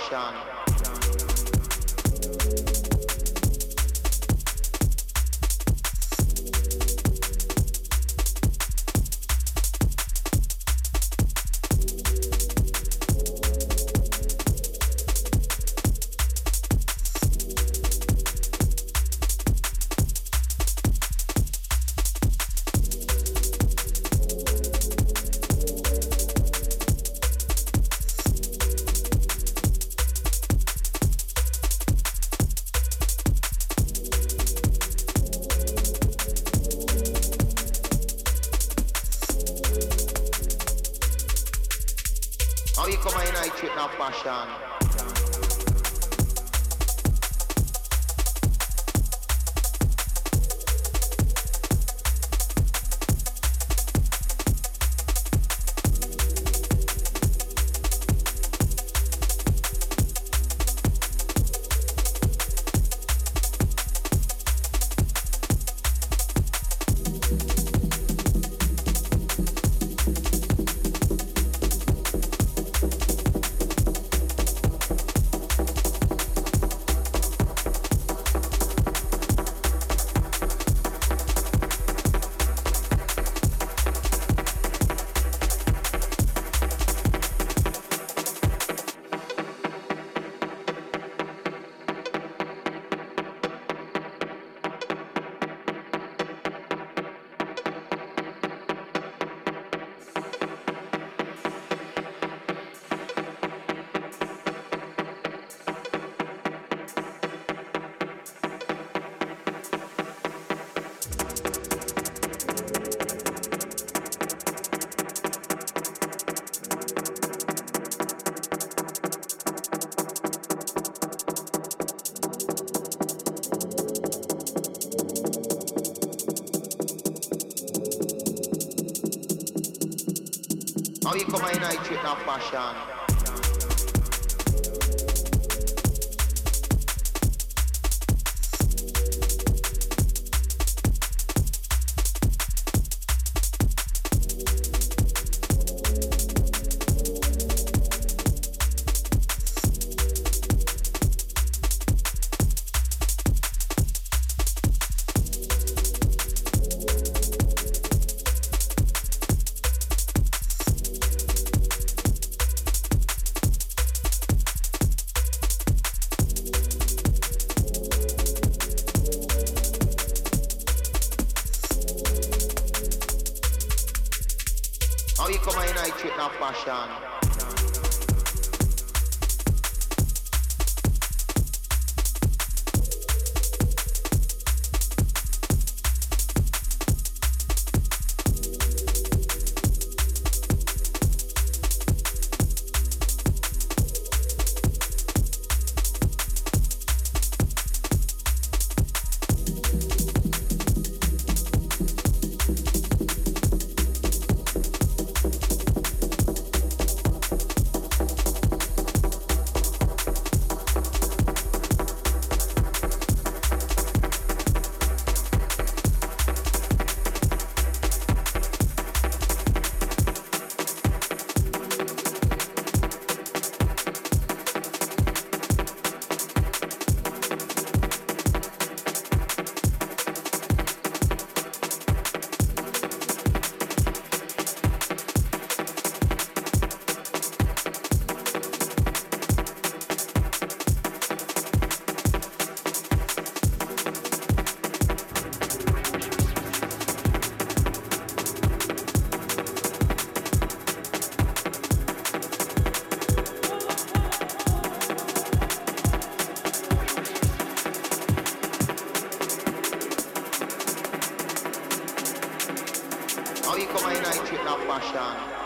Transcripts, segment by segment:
Russian. Trip now fashion? You come in night trip now fashion? night it not.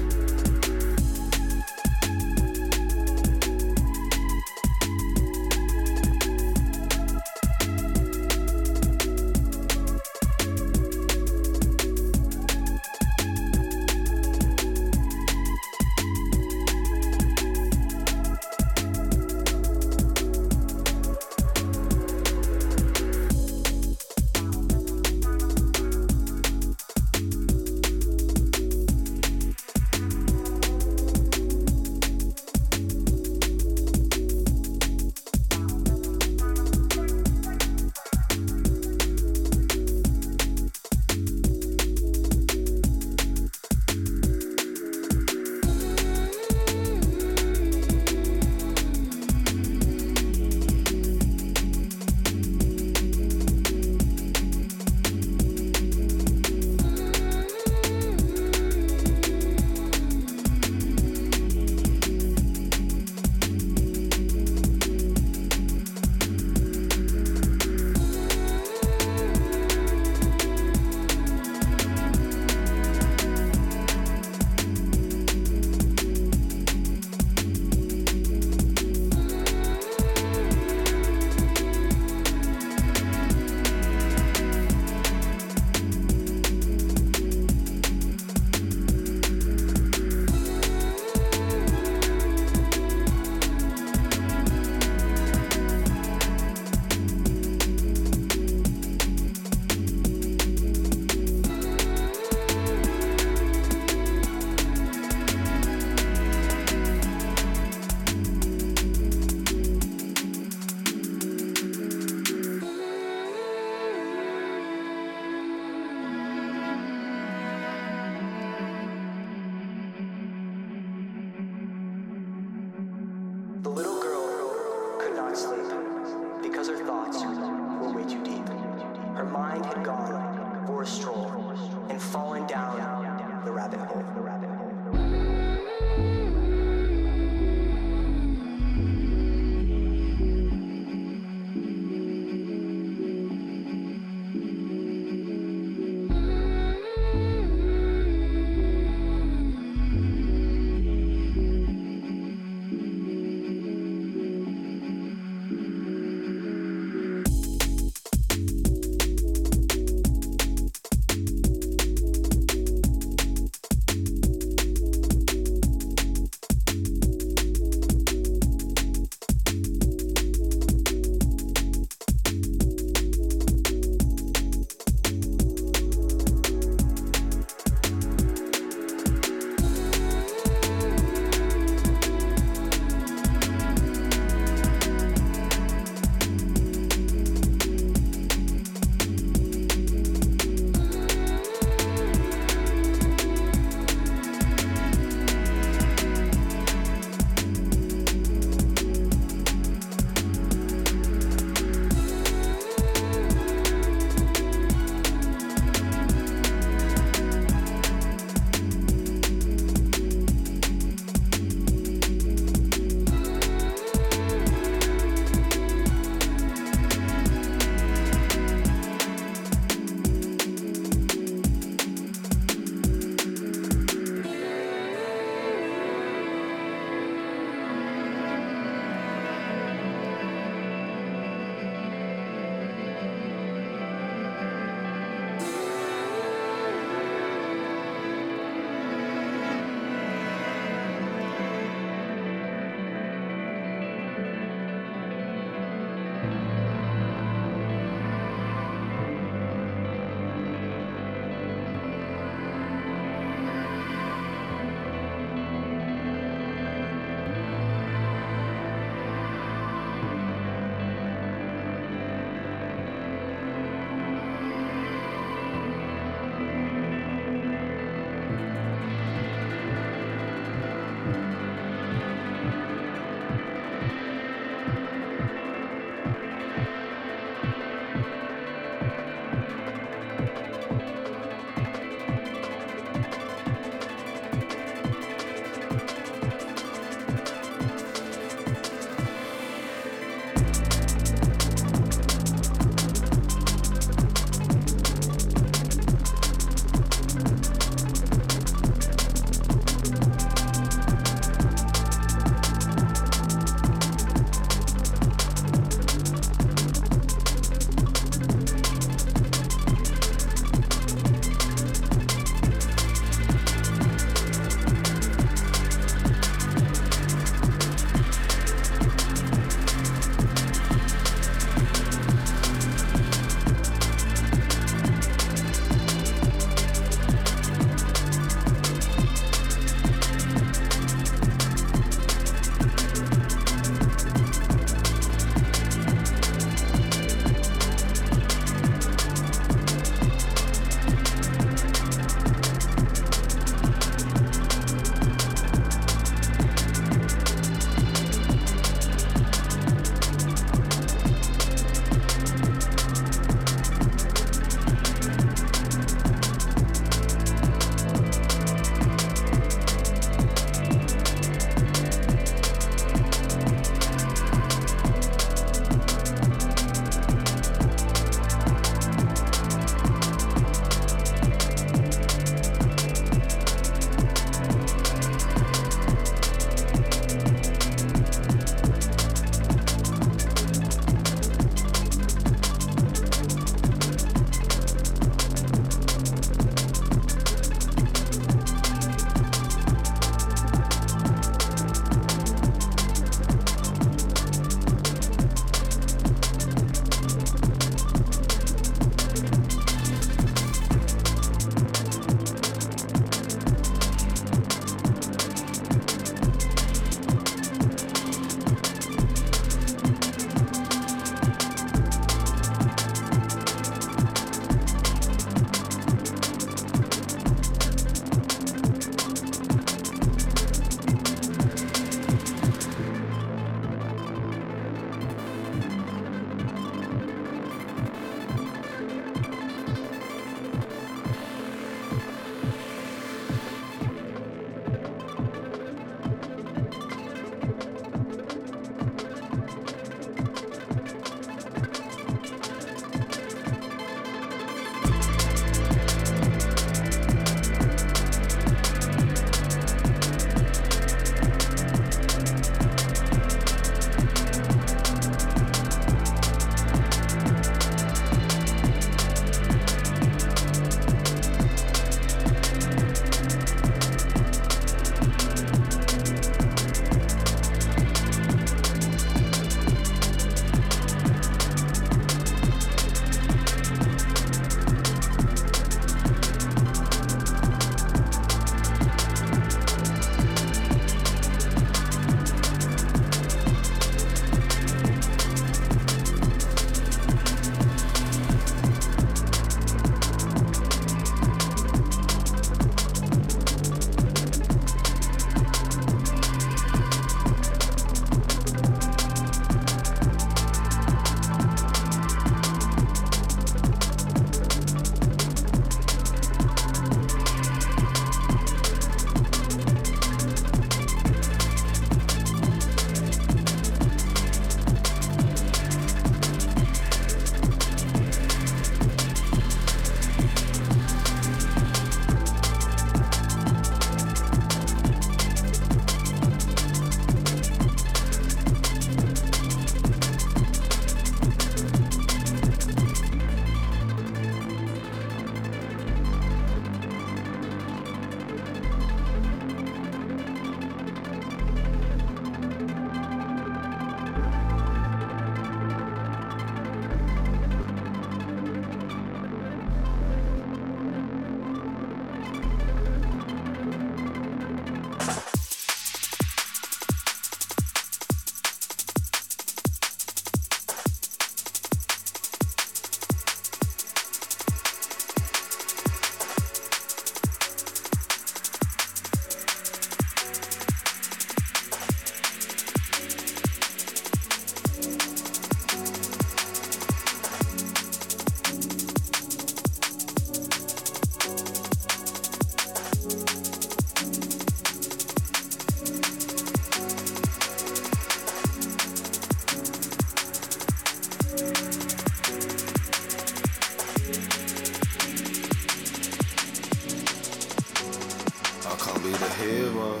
be the hero.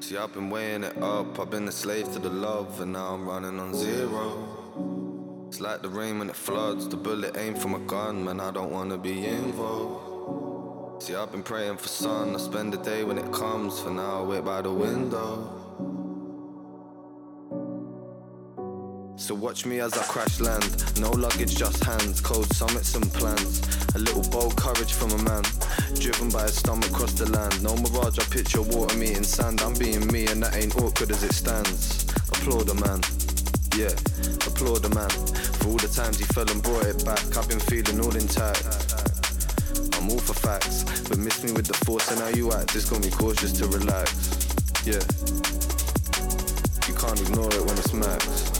See, I've been weighing it up. I've been a slave to the love, and now I'm running on zero. It's like the rain when it floods. The bullet aimed from a gun, man. I don't wanna be involved. See, I've been praying for sun. I spend the day when it comes. For now, I wait by the window. So watch me as I crash land. No luggage, just hands. Cold summits and plans. A little bold courage from a man. Driven by a stomach across the land. No mirage, I picture water meeting sand. I'm being me, and that ain't awkward as it stands. Applaud a man. Yeah, applaud a man. For all the times he fell and brought it back. I've been feeling all intact. I'm all for facts, but miss me with the force and how you act. Just got me cautious to relax. Yeah, you can't ignore it when it's max.